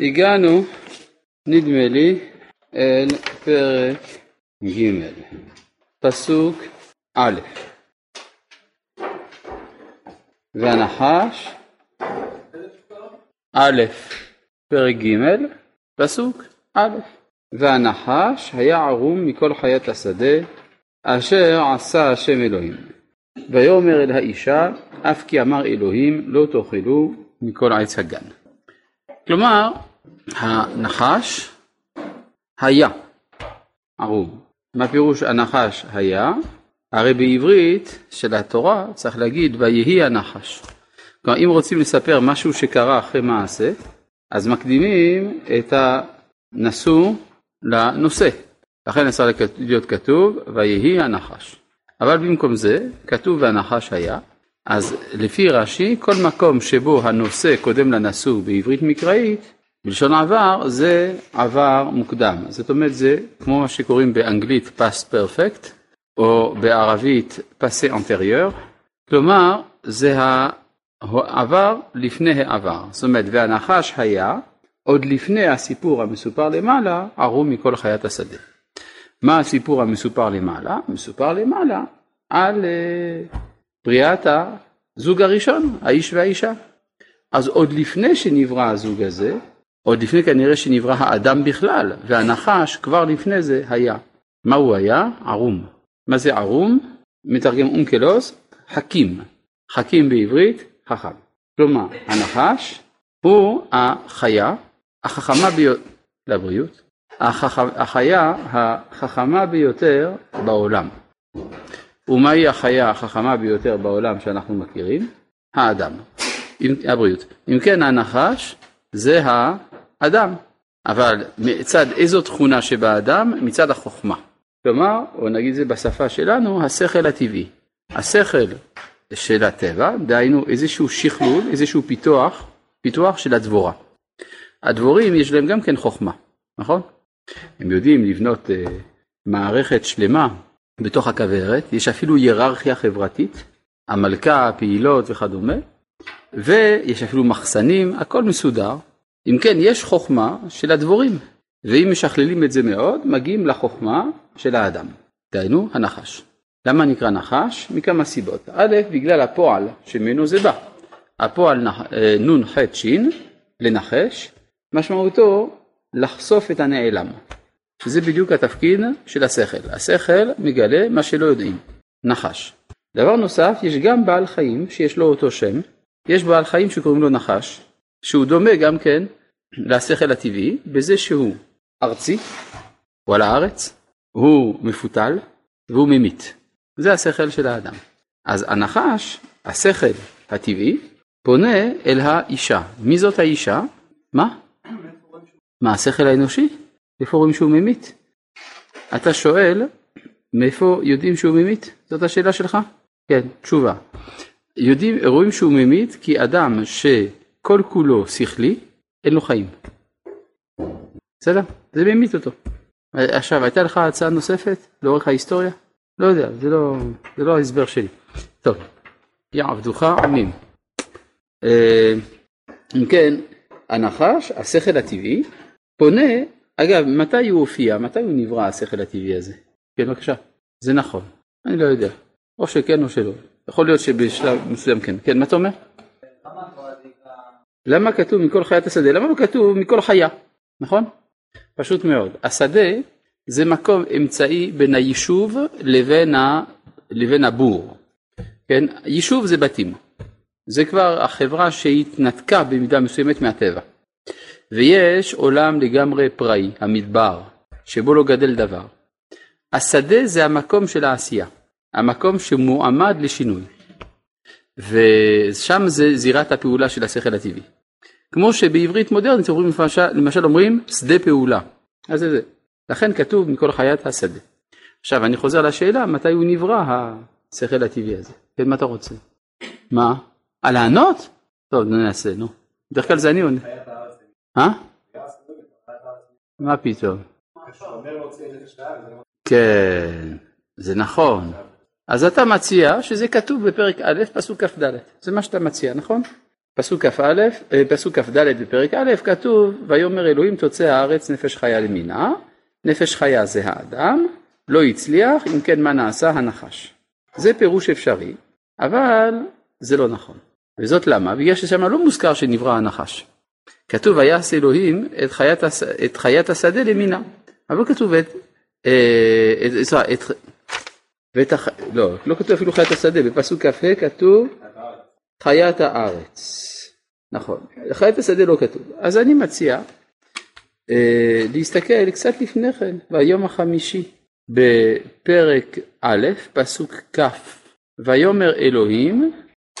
הגענו, נדמה לי, אל פרק ג', פסוק א', והנחש, א', פרק ג', פסוק א', והנחש היה ערום מכל חיית השדה, אשר עשה השם אלוהים. ויאמר אל האישה, אף כי אמר אלוהים, לא תאכלו מכל עץ הגן. כלומר, הנחש היה ערום. מה פירוש הנחש היה? הרי בעברית של התורה צריך להגיד ויהי הנחש. כלומר אם רוצים לספר משהו שקרה אחרי מעשה, אז מקדימים את הנשוא לנושא. לכן צריך להיות כתוב ויהי הנחש. אבל במקום זה כתוב והנחש היה, אז לפי רש"י כל מקום שבו הנושא קודם לנשוא בעברית מקראית בלשון עבר זה עבר מוקדם, זאת אומרת זה כמו מה שקוראים באנגלית past perfect או בערבית passé antérieur, כלומר זה העבר לפני העבר, זאת אומרת והנחש היה עוד לפני הסיפור המסופר למעלה ערום מכל חיית השדה. מה הסיפור המסופר למעלה? מסופר למעלה על אה, בריאת הזוג הראשון, האיש והאישה. אז עוד לפני שנברא הזוג הזה, עוד לפני כנראה שנברא האדם בכלל, והנחש כבר לפני זה היה. מה הוא היה? ערום. מה זה ערום? מתרגם אונקלוס, חכים. חכים בעברית, חכם. כלומר, הנחש הוא החיה החכמה ביותר, לבריאות, החכ... החיה החכמה ביותר בעולם. ומהי החיה החכמה ביותר בעולם שאנחנו מכירים? האדם, הבריאות. אם כן הנחש זה האדם, אבל מצד איזו תכונה שבאדם? מצד החוכמה. כלומר, או נגיד זה בשפה שלנו, השכל הטבעי. השכל של הטבע, דהיינו איזשהו שכלול, איזשהו פיתוח, פיתוח של הדבורה. הדבורים יש להם גם כן חוכמה, נכון? הם יודעים לבנות uh, מערכת שלמה בתוך הכוורת, יש אפילו היררכיה חברתית, המלכה, הפעילות וכדומה, ויש אפילו מחסנים, הכל מסודר. אם כן, יש חוכמה של הדבורים, ואם משכללים את זה מאוד, מגיעים לחוכמה של האדם, דהיינו הנחש. למה נקרא נחש? מכמה סיבות. א', בגלל הפועל שממנו זה בא. הפועל אה, נ"ח ש', לנחש, משמעותו לחשוף את הנעלם. שזה בדיוק התפקיד של השכל. השכל מגלה מה שלא יודעים, נחש. דבר נוסף, יש גם בעל חיים שיש לו אותו שם, יש בעל חיים שקוראים לו נחש, שהוא דומה גם כן לשכל הטבעי, בזה שהוא ארצי, הוא על הארץ, הוא מפותל והוא ממית. זה השכל של האדם. אז הנחש, השכל הטבעי, פונה אל האישה. מי זאת האישה? מה? מה, השכל האנושי? איפה רואים שהוא ממית? אתה שואל, מאיפה יודעים שהוא ממית? זאת השאלה שלך? כן, תשובה. יודעים, רואים שהוא ממית כי אדם שכל כולו שכלי, אין לו חיים. בסדר? זה ממית אותו. עכשיו, הייתה לך הצעה נוספת לאורך ההיסטוריה? לא יודע, זה לא, זה לא ההסבר שלי. טוב, יעבדוך עמים. אה, אם כן, הנחש, השכל הטבעי, פונה אגב, מתי הוא הופיע? מתי הוא נברא השכל הטבעי הזה? כן, בבקשה. זה נכון. אני לא יודע. או שכן או שלא. יכול להיות שבשלב מסוים כן. כן, מה אתה אומר? למה כתוב מכל חיית השדה? למה לא כתוב מכל חיה? נכון? פשוט מאוד. השדה זה מקום אמצעי בין היישוב לבין, ה... לבין הבור. כן? יישוב זה בתים. זה כבר החברה שהתנתקה במידה מסוימת מהטבע. ויש עולם לגמרי פראי, המדבר, שבו לא גדל דבר. השדה זה המקום של העשייה, המקום שמועמד לשינוי. ושם זה זירת הפעולה של השכל הטבעי. כמו שבעברית מודרנית אומרים, למשל, למשל אומרים שדה פעולה. אז זה זה. לכן כתוב מכל חיית השדה. עכשיו אני חוזר לשאלה מתי הוא נברא השכל הטבעי הזה. כן, מה אתה רוצה? מה? על לענות? טוב, ננסה, נו. בדרך כלל זה אני עונה. אה? מה פתאום? כן, זה נכון. אז אתה מציע שזה כתוב בפרק א', פסוק כ"ד. זה מה שאתה מציע, נכון? פסוק כ"א, אה, פסוק כ"ד בפרק א', כתוב ויאמר אלוהים תוצא הארץ נפש חיה למינה, נפש חיה זה האדם, לא הצליח, אם כן מה נעשה הנחש. זה פירוש אפשרי, אבל זה לא נכון. וזאת למה? בגלל ששם לא מוזכר שנברא הנחש. כתוב ויעש אלוהים את חיית, הש... את חיית השדה למינה, אבל כתוב את, אה, את, את, את, ואת הח... לא, לא כתוב אפילו חיית השדה, בפסוק כ"ה כתוב חיית הארץ. נכון, חיית השדה לא כתוב. אז אני מציע אה, להסתכל קצת לפני כן, ביום החמישי, בפרק א', פסוק כ', ויאמר אלוהים,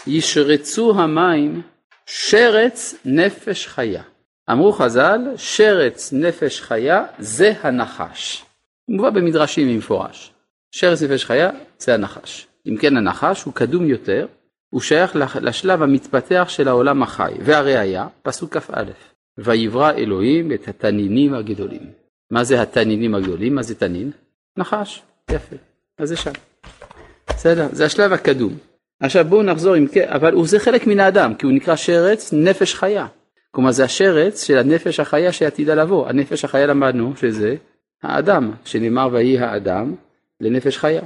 ישרצו המים שרץ נפש חיה. אמרו חז"ל, שרץ נפש חיה זה הנחש. מובא במדרשים במפורש. שרץ נפש חיה זה הנחש. אם כן הנחש הוא קדום יותר, הוא שייך לשלב המתפתח של העולם החי. והראיה, פסוק כ"א, ויברא אלוהים את התנינים הגדולים. מה זה התנינים הגדולים? מה זה תנין? נחש, יפה, אז זה שם. בסדר, זה השלב הקדום. עכשיו בואו נחזור עם כן, אבל זה חלק מן האדם, כי הוא נקרא שרץ נפש חיה. כלומר זה השרץ של הנפש החיה שעתידה לבוא. הנפש החיה למדנו שזה האדם, שנאמר ויהי האדם לנפש חיה.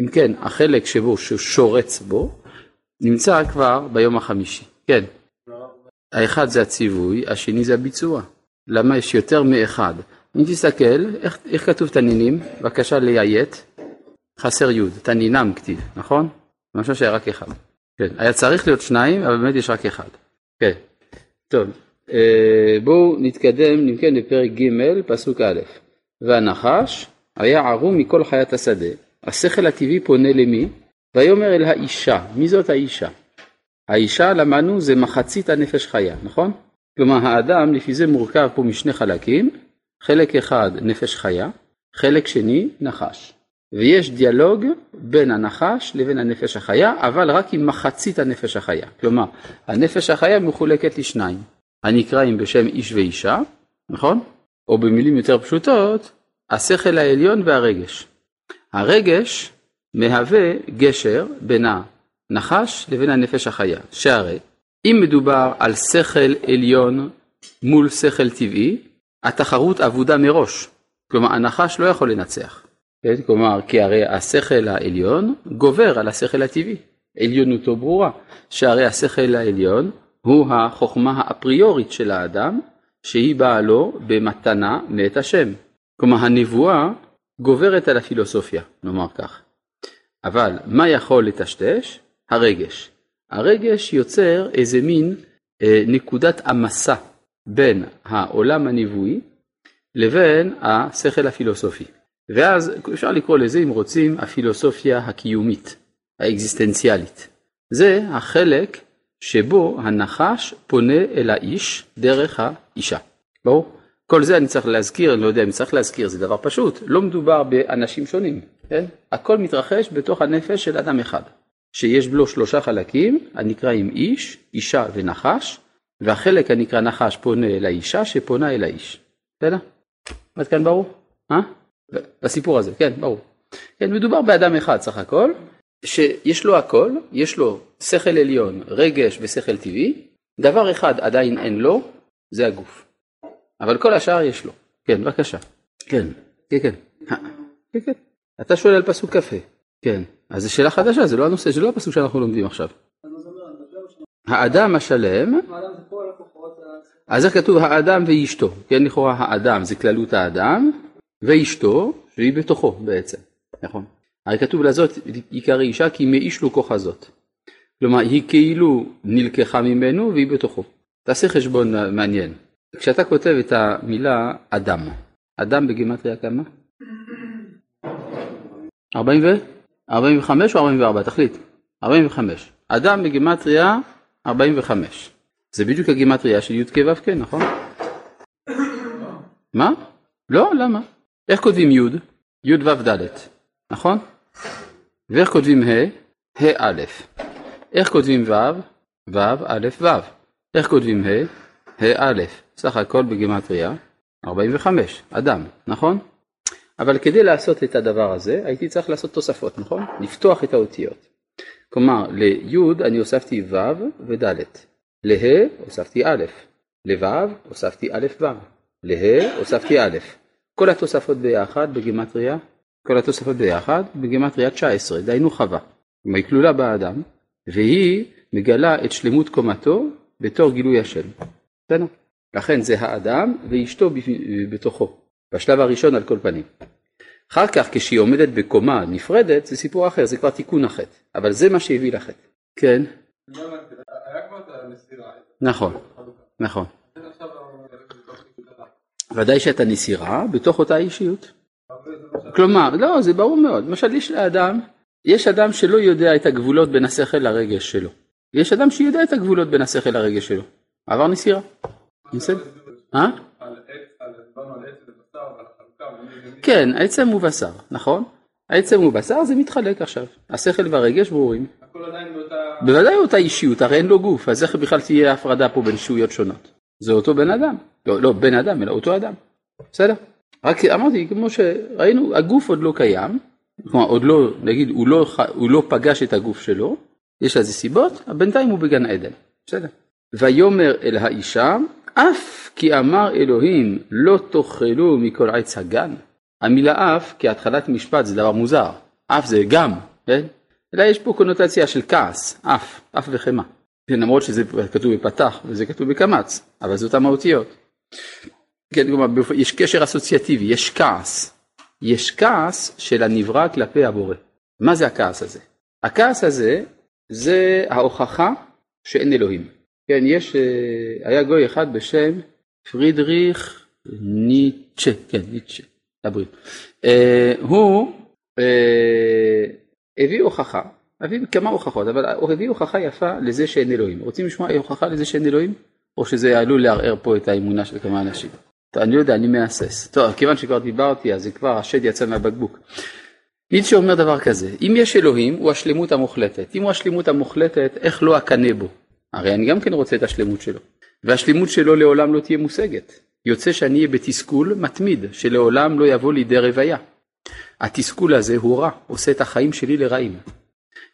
אם כן, החלק שבו ששורץ בו, נמצא כבר ביום החמישי. כן. האחד זה הציווי, השני זה הביצוע. למה יש יותר מאחד? אם תסתכל, איך, איך כתוב תנינים? בבקשה לאיית. חסר י', תנינם כתיב, נכון? למשל שהיה רק אחד. כן, היה צריך להיות שניים, אבל באמת יש רק אחד. כן, טוב, אה, בואו נתקדם, אם כן, לפרק ג', פסוק א', והנחש היה ערום מכל חיית השדה, השכל הטבעי פונה למי? ויאמר אל האישה, מי זאת האישה? האישה למדנו זה מחצית הנפש חיה, נכון? כלומר האדם לפי זה מורכב פה משני חלקים, חלק אחד נפש חיה, חלק שני נחש. ויש דיאלוג בין הנחש לבין הנפש החיה, אבל רק עם מחצית הנפש החיה. כלומר, הנפש החיה מחולקת לשניים, הנקראים בשם איש ואישה, נכון? או במילים יותר פשוטות, השכל העליון והרגש. הרגש מהווה גשר בין הנחש לבין הנפש החיה, שהרי אם מדובר על שכל עליון מול שכל טבעי, התחרות אבודה מראש. כלומר, הנחש לא יכול לנצח. כן? כלומר, כי הרי השכל העליון גובר על השכל הטבעי, עליונותו ברורה, שהרי השכל העליון הוא החוכמה האפריורית של האדם, שהיא באה לו במתנה מאת השם. כלומר, הנבואה גוברת על הפילוסופיה, נאמר כך. אבל מה יכול לטשטש? הרגש. הרגש יוצר איזה מין אה, נקודת המסה בין העולם הנבואי לבין השכל הפילוסופי. ואז אפשר לקרוא לזה, אם רוצים, הפילוסופיה הקיומית, האקזיסטנציאלית. זה החלק שבו הנחש פונה אל האיש דרך האישה. ברור? כל זה אני צריך להזכיר, אני לא יודע אם צריך להזכיר, זה דבר פשוט, לא מדובר באנשים שונים, כן? הכל מתרחש בתוך הנפש של אדם אחד, שיש בו שלושה חלקים, הנקראים איש, אישה ונחש, והחלק הנקרא נחש פונה אל האישה שפונה אל האיש. בסדר? עד כאן ברור? אה? בסיפור הזה, כן, ברור. כן, מדובר באדם אחד סך הכל, שיש לו הכל, יש לו שכל עליון, רגש ושכל טבעי, דבר אחד עדיין אין לו, זה הגוף. אבל כל השאר יש לו. כן, בבקשה. כן, כן, כן. כן, כן. אתה שואל על פסוק כ"ה. כן. אז זו שאלה חדשה, זה לא הנושא, זה לא הפסוק שאנחנו לומדים עכשיו. האדם השלם, אז איך כתוב האדם ואשתו, כן לכאורה האדם זה כללות האדם, ואשתו שהיא בתוכו בעצם, נכון? הרי כתוב לזאת עיקר אישה כי מאיש לו כוחה זאת. כלומר היא כאילו נלקחה ממנו והיא בתוכו. תעשה חשבון מעניין. כשאתה כותב את המילה אדם, אדם בגימטריה כמה? 40 ו? 45 או 44? תחליט. 45. אדם בגימטריה 45. זה בדיוק הגימטריה של י"ק ו"ק, נכון? מה? לא, למה? איך כותבים י'? י' ו' ד', נכון? ואיך כותבים ה'? ה' א'. איך כותבים ו'? ו' א' ו'. איך כותבים ה'? ה' א'. סך הכל בגימטריה 45, אדם, נכון? אבל כדי לעשות את הדבר הזה הייתי צריך לעשות תוספות, נכון? לפתוח את האותיות. כלומר לי' אני הוספתי ו' וד'. לה הוספתי א', לו' הוספתי א' ו', לה הוספתי א'. כל התוספות ביחד בגימטריה, כל התוספות ביחד בגימטריה 19, דהיינו חווה. היא כלולה באדם, והיא מגלה את שלמות קומתו בתור גילוי השם. בסדר? לכן זה האדם ואשתו בתוכו, בשלב הראשון על כל פנים. אחר כך כשהיא עומדת בקומה נפרדת זה סיפור אחר, זה כבר תיקון החטא, אבל זה מה שהביא לחטא. כן. נכון, נכון. ודאי שאתה נסירה בתוך אותה אישיות. כלומר, לא, זה ברור מאוד. למשל, יש לאדם, יש אדם שלא יודע את הגבולות בין השכל לרגש שלו. יש אדם שיודע את הגבולות בין השכל לרגש שלו. עבר נסירה. בסדר? אה? כן, עצם הוא בשר, נכון? העצם הוא בשר זה מתחלק עכשיו. השכל והרגש ברורים. בוודאי אותה אישיות, הרי אין לו גוף, אז איך בכלל תהיה הפרדה פה בין שהויות שונות? זה אותו בן אדם. לא, לא בן אדם, אלא אותו אדם. בסדר? רק אמרתי, כמו שראינו, הגוף עוד לא קיים, כלומר עוד לא, נגיד, הוא לא, הוא לא פגש את הגוף שלו, יש לזה סיבות, בינתיים הוא בגן עדן. בסדר. ויאמר אל האישה, אף כי אמר אלוהים לא תאכלו מכל עץ הגן. המילה אף כהתחלת משפט זה דבר מוזר, אף זה גם, כן? אלא יש פה קונוטציה של כעס, אף, אף וחמא. כן, למרות שזה כתוב בפתח וזה כתוב בקמץ, אבל זה אותם האותיות. כן, כלומר, יש קשר אסוציאטיבי, יש כעס. יש כעס של הנברא כלפי הבורא. מה זה הכעס הזה? הכעס הזה זה ההוכחה שאין אלוהים. כן, יש, אה, היה גוי אחד בשם פרידריך ניטשה, כן, ניטשה, הבריאות. אה, הוא אה, הביא הוכחה, הביא כמה הוכחות, אבל הוא הביא הוכחה יפה לזה שאין אלוהים. רוצים לשמוע הוכחה לזה שאין אלוהים? או שזה עלול לערער פה את האמונה של כמה אנשים? טוב, אני לא יודע, אני מהסס. טוב, כיוון שכבר דיברתי, אז זה כבר השד יצא מהבקבוק. ניטשה אומר דבר כזה, אם יש אלוהים, הוא השלמות המוחלטת. אם הוא השלמות המוחלטת, איך לא אקנא בו? הרי אני גם כן רוצה את השלמות שלו. והשלמות שלו לעולם לא תהיה מושגת. יוצא שאני אהיה בתסכול מתמיד, שלעולם לא יבוא לידי רוויה. התסכול הזה הוא רע, עושה את החיים שלי לרעים.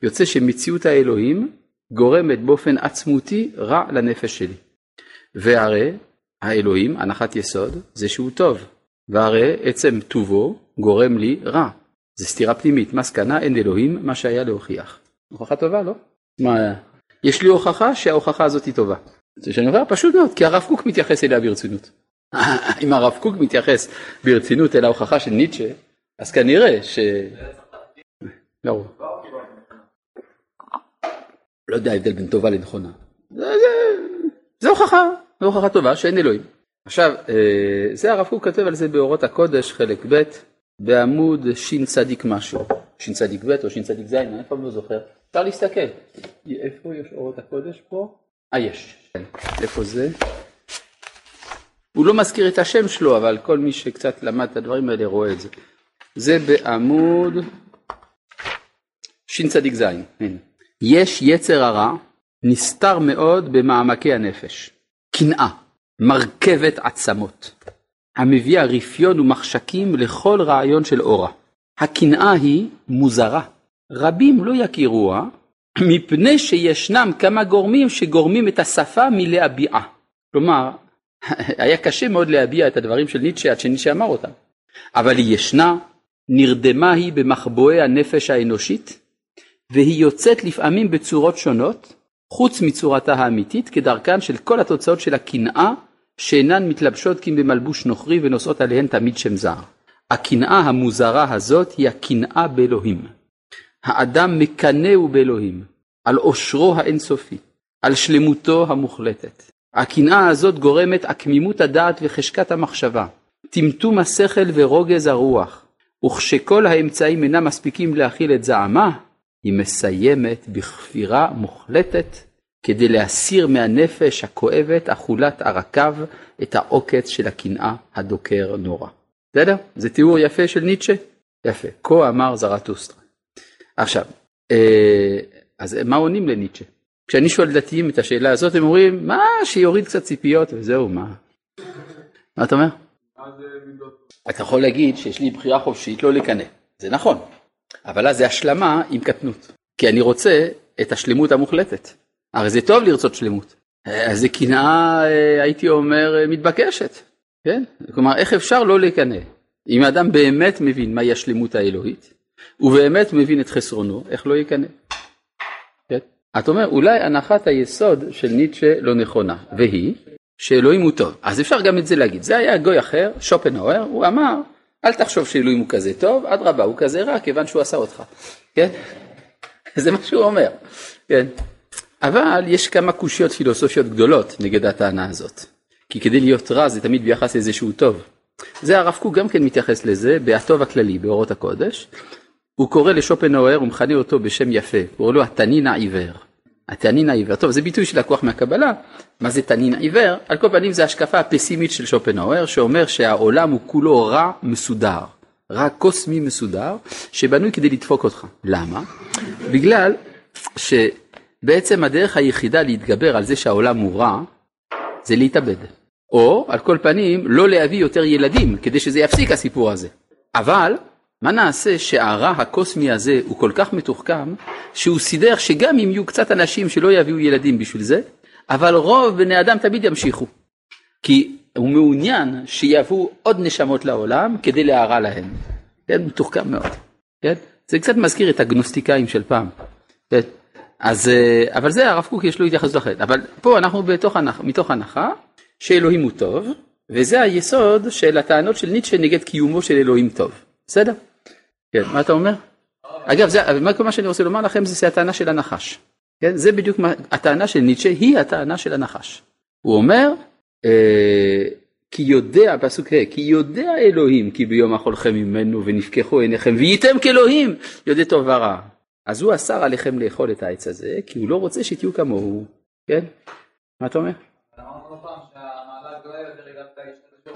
יוצא שמציאות האלוהים גורמת באופן עצמותי רע לנפש שלי. והרי האלוהים, הנחת יסוד, זה שהוא טוב. והרי עצם טובו גורם לי רע. זה סתירה פנימית, מסקנה אין אלוהים, מה שהיה להוכיח. הוכחה טובה, לא? מה, יש לי הוכחה שההוכחה הזאת היא טובה. זה שאני אומר, פשוט מאוד, כי הרב קוק מתייחס אליה ברצינות. אם הרב קוק מתייחס ברצינות אל ההוכחה של ניטשה, אז כנראה ש... לא, לא יודע ההבדל בין טובה לנכונה. זה, הוכחה, זה הוכחה טובה שאין אלוהים. עכשיו, אה, זה הרב קוק כותב על זה באורות הקודש, חלק ב', בעמוד שצ משהו, שצ ב' או שצ ז', אני אף פעם לא זוכר. אפשר להסתכל. איפה יש אורות הקודש פה? אה, יש. כן. איפה זה? הוא לא מזכיר את השם שלו, אבל כל מי שקצת למד את הדברים האלה רואה את זה. זה בעמוד שצ"ז. יש יצר הרע נסתר מאוד במעמקי הנפש. קנאה, מרכבת עצמות, המביאה רפיון ומחשקים לכל רעיון של אורה. הקנאה היא מוזרה. רבים לא יכירוה, מפני שישנם כמה גורמים שגורמים את השפה מלהביעה. כלומר, היה קשה מאוד להביע את הדברים של ניטשה עד שניטשה אמר אותם. אבל היא ישנה, נרדמה היא במחבואי הנפש האנושית, והיא יוצאת לפעמים בצורות שונות, חוץ מצורתה האמיתית, כדרכן של כל התוצאות של הקנאה, שאינן מתלבשות כי במלבוש נוכרי ונושאות עליהן תמיד שם זר. הקנאה המוזרה הזאת היא הקנאה באלוהים. האדם מקנאו באלוהים, על עושרו האינסופי, על שלמותו המוחלטת. הקנאה הזאת גורמת עקמימות הדעת וחשקת המחשבה, טמטום השכל ורוגז הרוח, וכשכל האמצעים אינם מספיקים להכיל את זעמה, היא מסיימת בכפירה מוחלטת כדי להסיר מהנפש הכואבת אכולת ערקיו את העוקץ של הקנאה הדוקר נורא. בסדר? זה תיאור יפה של ניטשה? יפה. כה אמר זרטוסטרה. עכשיו, אה, אז מה עונים לניטשה? כשאני שואל דתיים את השאלה הזאת, הם אומרים, מה, שיוריד קצת ציפיות וזהו, מה? מה אתה אומר? אתה יכול להגיד שיש לי בחירה חופשית לא לקנא, זה נכון, אבל אז זה השלמה עם קטנות, כי אני רוצה את השלמות המוחלטת. הרי זה טוב לרצות שלמות, אז זה קנאה, הייתי אומר, מתבקשת, כן? כלומר, איך אפשר לא לקנא? אם האדם באמת מבין מהי השלמות האלוהית, הוא באמת מבין את חסרונו, איך לא יקנא? כן? את אומרת, אולי הנחת היסוד של ניטשה לא נכונה, והיא שאלוהים הוא טוב. אז אפשר גם את זה להגיד. זה היה גוי אחר, שופנהאואר, הוא אמר, אל תחשוב שאלוהים הוא כזה טוב, אדרבה, הוא כזה רע כיוון שהוא עשה אותך. כן? זה מה שהוא אומר. כן? אבל יש כמה קושיות פילוסופיות גדולות נגד הטענה הזאת. כי כדי להיות רע זה תמיד ביחס שהוא טוב. זה הרב קוק גם כן מתייחס לזה בהטוב הכללי באורות הקודש. הוא קורא לשופנהאואר, הוא מכנה אותו בשם יפה, הוא קורא לו התנין העיוור. התנין העיוור, טוב זה ביטוי שלקוח מהקבלה, מה זה תנין עיוור? על כל פנים זה השקפה הפסימית של שופנהאואר שאומר שהעולם הוא כולו רע מסודר, רע קוסמי מסודר, שבנוי כדי לדפוק אותך. למה? בגלל שבעצם הדרך היחידה להתגבר על זה שהעולם הוא רע, זה להתאבד. או על כל פנים לא להביא יותר ילדים כדי שזה יפסיק הסיפור הזה. אבל מה נעשה שהרע הקוסמי הזה הוא כל כך מתוחכם שהוא סידר שגם אם יהיו קצת אנשים שלא יביאו ילדים בשביל זה, אבל רוב בני אדם תמיד ימשיכו. כי הוא מעוניין שיבואו עוד נשמות לעולם כדי להרע להם. כן, מתוחכם מאוד. כן? זה קצת מזכיר את הגנוסטיקאים של פעם. כן? אז, אה, אבל זה הרב קוק יש לו התייחסות אחרת. אבל פה אנחנו בתוך הנח, מתוך הנחה שאלוהים הוא טוב, וזה היסוד של הטענות של ניטשה נגד קיומו של אלוהים טוב. בסדר? כן, מה אתה אומר? אגב, זה, מה שאני רוצה לומר לכם זה הטענה של הנחש. כן, זה בדיוק מה, הטענה של ניטשה היא הטענה של הנחש. הוא אומר, אה, כי יודע, פסוק ה', כי יודע אלוהים כי ביום אכולכם ממנו ונפקחו עיניכם וייתם כאלוהים, יודע טוב ורע. אז הוא אסר עליכם לאכול את העץ הזה, כי הוא לא רוצה שתהיו כמוהו, כן? מה אתה אומר?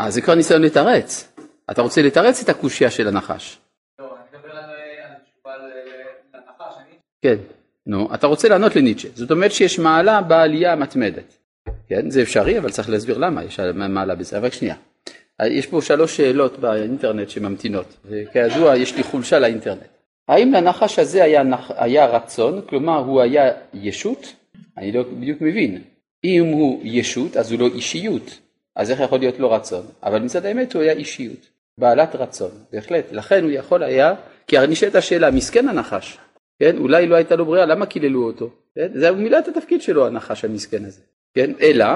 אה, זה כבר ניסיון לתרץ. אתה רוצה לתרץ את הקושייה של הנחש. כן, נו, אתה רוצה לענות לניטשה, זאת אומרת שיש מעלה בעלייה המתמדת. כן, זה אפשרי, אבל צריך להסביר למה יש מעלה בזה, אבל שנייה. יש פה שלוש שאלות באינטרנט שממתינות, וכידוע יש לי חולשה לאינטרנט. האם לנחש הזה היה, היה רצון, כלומר הוא היה ישות? אני לא בדיוק מבין. אם הוא ישות, אז הוא לא אישיות, אז איך יכול להיות לו רצון? אבל מצד האמת הוא היה אישיות, בעלת רצון, בהחלט. לכן הוא יכול היה, כי הרי נשאלת השאלה, מסכן הנחש, כן? אולי לא הייתה לו ברירה, למה קיללו אותו? כן? זה מילא את התפקיד שלו הנחש המסכן הזה, כן? אלא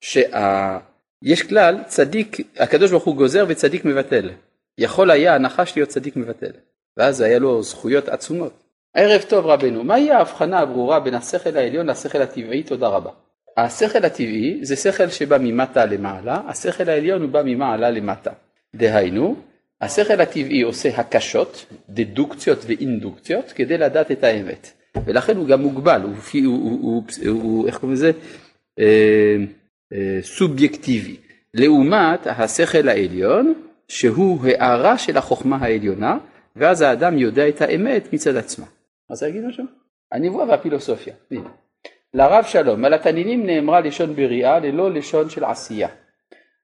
שיש כלל צדיק, הקדוש ברוך הוא גוזר וצדיק מבטל. יכול היה הנחש להיות צדיק מבטל, ואז היה לו זכויות עצומות. ערב טוב רבנו, מהי ההבחנה הברורה בין השכל העליון לשכל הטבעי? תודה רבה. השכל הטבעי זה שכל שבא ממטה למעלה, השכל העליון הוא בא ממעלה למטה. דהיינו, השכל הטבעי עושה הקשות, דדוקציות ואינדוקציות, כדי לדעת את האמת. ולכן הוא גם מוגבל, הוא, הוא, הוא, הוא, הוא איך קוראים לזה? אה, אה, סובייקטיבי. לעומת השכל העליון, שהוא הערה של החוכמה העליונה, ואז האדם יודע את האמת מצד עצמה. אז להגיד משהו? הנבואה והפילוסופיה. לרב שלום, על התנינים נאמרה לשון בריאה ללא לשון של עשייה.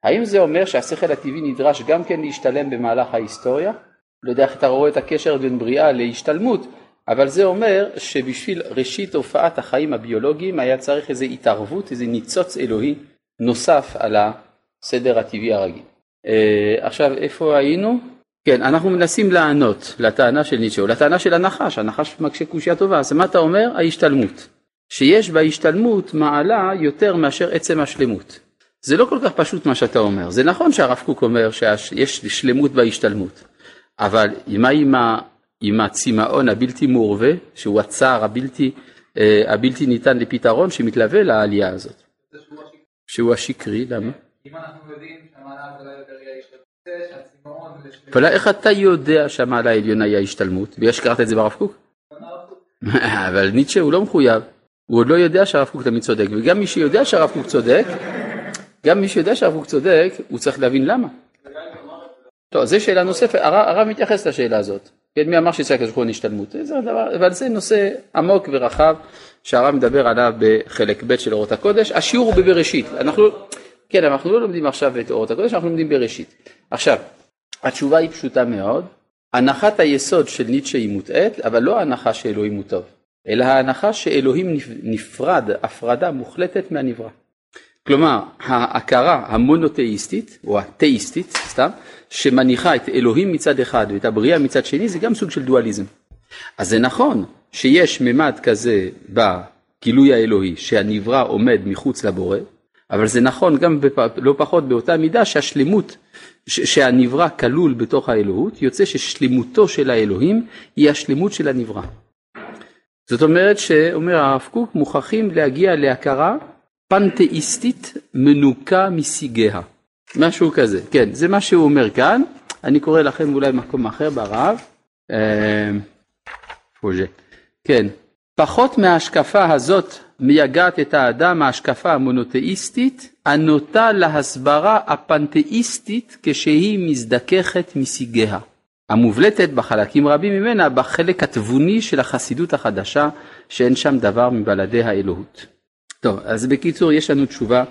האם זה אומר שהשכל הטבעי נדרש גם כן להשתלם במהלך ההיסטוריה? לא יודע איך אתה רואה את הקשר בין בריאה להשתלמות, אבל זה אומר שבשביל ראשית הופעת החיים הביולוגיים היה צריך איזו התערבות, איזה ניצוץ אלוהי נוסף על הסדר הטבעי הרגיל. אה, עכשיו איפה היינו? כן, אנחנו מנסים לענות לטענה של ניטשה, או לטענה של הנחש, הנחש מקשה קושייה טובה, אז מה אתה אומר? ההשתלמות. שיש בהשתלמות מעלה יותר מאשר עצם השלמות. זה לא כל כך פשוט מה שאתה אומר, זה נכון שהרב קוק אומר שיש שלמות בהשתלמות, אבל מה עם, ה, עם הצמאון הבלתי מעורבה, שהוא הצער הבלתי, אה, הבלתי ניתן לפתרון שמתלווה לעלייה הזאת? שהוא השקרי, למה? אם אנחנו יודעים שהמעלה הגדולה יותר היא ההשתלמות, אבל איך אתה יודע שהמעלה העליונה היא ההשתלמות? בגלל שקראת את זה ברב קוק? אבל ניטשה הוא לא מחויב. הוא עוד לא יודע שהרב קוק תמיד צודק, וגם מי שיודע שהרב קוק צודק, גם מי שיודע שהרב קוק צודק, הוא צריך להבין למה. טוב, זו שאלה נוספת, הרב, מתייחס לשאלה הזאת. כן, מי אמר שישראל כזכור השתלמות? זה הדבר, אבל זה נושא עמוק ורחב שהרב מדבר עליו בחלק ב' של אורות הקודש. השיעור הוא בבראשית. אנחנו, כן, אבל אנחנו לא לומדים עכשיו את אורות הקודש, אנחנו לומדים בראשית. עכשיו, התשובה היא פשוטה מאוד. הנחת היסוד של ניטשה היא מוטעית, אבל לא ההנחה שאלוהים הוא טוב. אלא ההנחה שאלוהים נפרד הפרדה מוחלטת מהנברא. כלומר, ההכרה המונותאיסטית, או התאיסטית, סתם, שמניחה את אלוהים מצד אחד ואת הבריאה מצד שני, זה גם סוג של דואליזם. אז זה נכון שיש ממד כזה בגילוי האלוהי, שהנברא עומד מחוץ לבורא, אבל זה נכון גם בפ... לא פחות באותה מידה שהשלמות, ש... שהנברא כלול בתוך האלוהות, יוצא ששלמותו של האלוהים היא השלמות של הנברא. זאת אומרת שאומר הרב קוק מוכרחים להגיע להכרה פנתאיסטית מנוקה מסיגיה. משהו כזה, כן, זה מה שהוא אומר כאן, אני קורא לכם אולי מקום אחר ברב. אה, כן, פחות מההשקפה הזאת מייגעת את האדם ההשקפה המונותאיסטית הנוטה להסברה הפנתאיסטית כשהיא מזדככת מסיגיה, המובלטת בחלקים רבים ממנה בחלק התבוני של החסידות החדשה שאין שם דבר מבלעדי האלוהות. טוב, אז בקיצור יש לנו תשובה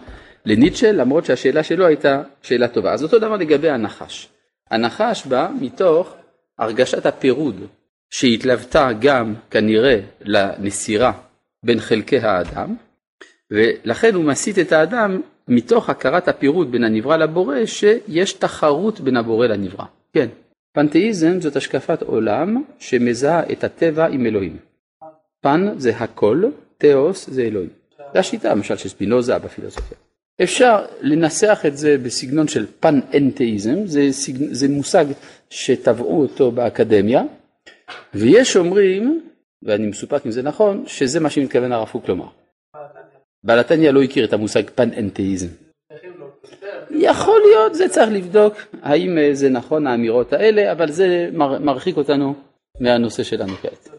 לניטשה למרות שהשאלה שלו הייתה שאלה טובה. אז אותו דבר לגבי הנחש. הנחש בא מתוך הרגשת הפירוד שהתלוותה גם כנראה לנסירה בין חלקי האדם ולכן הוא מסית את האדם מתוך הכרת הפירוד בין הנברא לבורא שיש תחרות בין הבורא לנברא. כן, פנתאיזם זאת השקפת עולם שמזהה את הטבע עם אלוהים. פן זה הכל, תאוס זה אלוהים. זו השיטה למשל של ספינוזה בפילוסופיה. אפשר לנסח את זה בסגנון של פן-אנתאיזם, זה, זה מושג שטבעו אותו באקדמיה, ויש אומרים, ואני מסופק אם זה נכון, שזה מה שמתכוון הרב קוק לומר. בעלתניה לא הכיר את המושג פן-אנתאיזם. יכול להיות, זה צריך לבדוק האם זה נכון האמירות האלה, אבל זה מרחיק אותנו מהנושא שלנו כעת.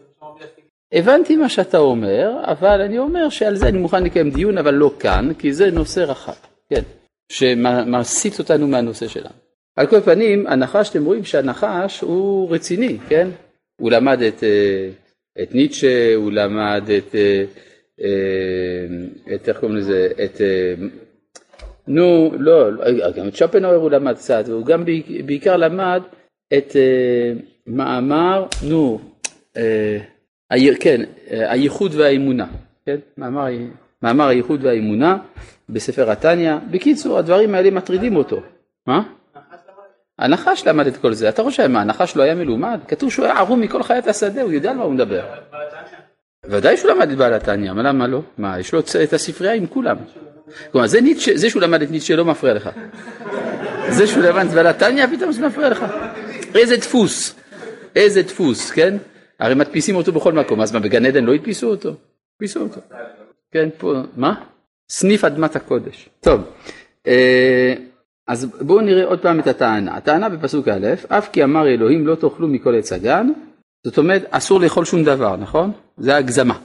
הבנתי מה שאתה אומר, אבל אני אומר שעל זה אני מוכן לקיים דיון, אבל לא כאן, כי זה נושא רחב, כן, שמסיט אותנו מהנושא שלנו. על כל פנים, הנחש, אתם רואים שהנחש הוא רציני, כן? הוא למד את, אה, את ניטשה, הוא למד את, אה, אה, את איך קוראים לזה, את, נו, לא, גם את שופנאוור הוא למד קצת, הוא גם בעיקר למד את מאמר, נו, כן, הייחוד והאמונה, כן? מאמר, מאמר הייחוד והאמונה בספר התניא. בקיצור, הדברים האלה מטרידים אותו. מה? הנחש למד את כל זה. אתה חושב מה, הנחש לא היה מלומד? כתוב שהוא היה ערום מכל חיית השדה, הוא יודע על מה הוא מדבר. ודאי שהוא למד את בעל התניא, אבל למה לא? מה, יש לו את הספרייה עם כולם. כלומר, זה, ניטשה, זה שהוא למד את ניטשה לא מפריע לך. זה שהוא למד את בעל התניא, פתאום זה מפריע לך. איזה דפוס, איזה דפוס, כן? הרי מדפיסים אותו בכל מקום, אז מה, בגן עדן לא הדפיסו אותו? הדפיסו אותו. כן, פה, מה? סניף אדמת הקודש. טוב, אה, אז בואו נראה עוד פעם את הטענה. הטענה בפסוק א', אף כי אמר אלוהים לא תאכלו מכל עץ הגן, זאת אומרת אסור לאכול שום דבר, נכון? זה הגזמה.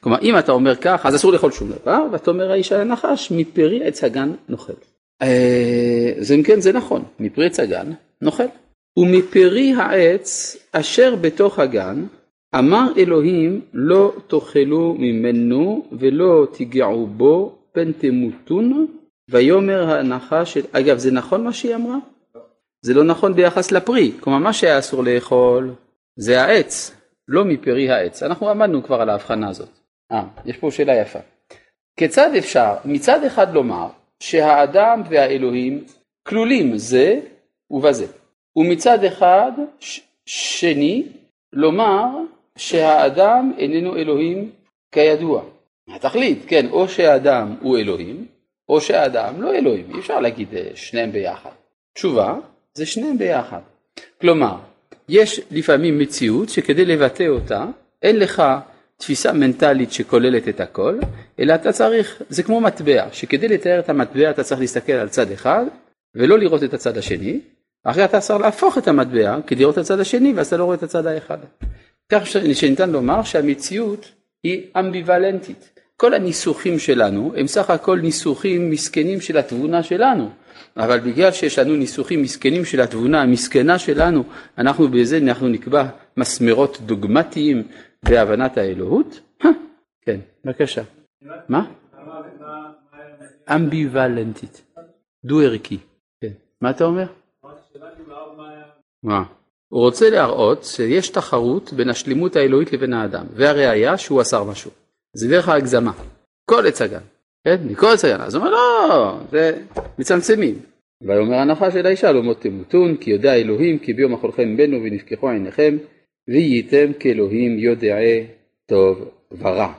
כלומר אם אתה אומר כך אז אסור לאכול שום דבר ואתה אומר האיש על הנחש מפרי עץ הגן נאכל. אז אם כן זה נכון, מפרי עץ הגן נאכל. ומפרי העץ אשר בתוך הגן אמר אלוהים לא תאכלו ממנו ולא תיגעו בו פן תמותון ויאמר הנחש, אגב זה נכון מה שהיא אמרה? זה לא נכון ביחס לפרי, כלומר מה שהיה אסור לאכול זה העץ, לא מפרי העץ, אנחנו עמדנו כבר על ההבחנה הזאת. אה, יש פה שאלה יפה. כיצד אפשר מצד אחד לומר שהאדם והאלוהים כלולים זה ובזה, ומצד אחד שני לומר שהאדם איננו אלוהים כידוע. התכלית, כן, או שהאדם הוא אלוהים, או שהאדם לא אלוהים, אי אפשר להגיד אה, שניהם ביחד. תשובה, זה שניהם ביחד. כלומר, יש לפעמים מציאות שכדי לבטא אותה, אין לך תפיסה מנטלית שכוללת את הכל, אלא אתה צריך, זה כמו מטבע, שכדי לתאר את המטבע אתה צריך להסתכל על צד אחד, ולא לראות את הצד השני, אחרי אתה צריך להפוך את המטבע כדי לראות את הצד השני, ואז אתה לא רואה את הצד האחד. כך שניתן לומר שהמציאות היא אמביוולנטית. כל הניסוחים שלנו הם סך הכל ניסוחים מסכנים של התבונה שלנו, אבל בגלל שיש לנו ניסוחים מסכנים של התבונה המסכנה שלנו, אנחנו בזה אנחנו נקבע מסמרות דוגמטיים בהבנת האלוהות? כן, בבקשה. מה? אמביוולנטית, דו ערכי. כן. מה אתה אומר? מה? הוא רוצה להראות שיש תחרות בין השלימות האלוהית לבין האדם, והראיה שהוא אסר משהו. זה דרך ההגזמה. כל עץ הגן. כן, מכל סגנה. אז הוא אומר לא, זה מצמצמים. ויאמר הנחש אל האישה לא מות תמותון כי יודע אלוהים כי ביום אכולכם בנו ונפקחו עיניכם והייתם כאלוהים יודעי טוב ורע.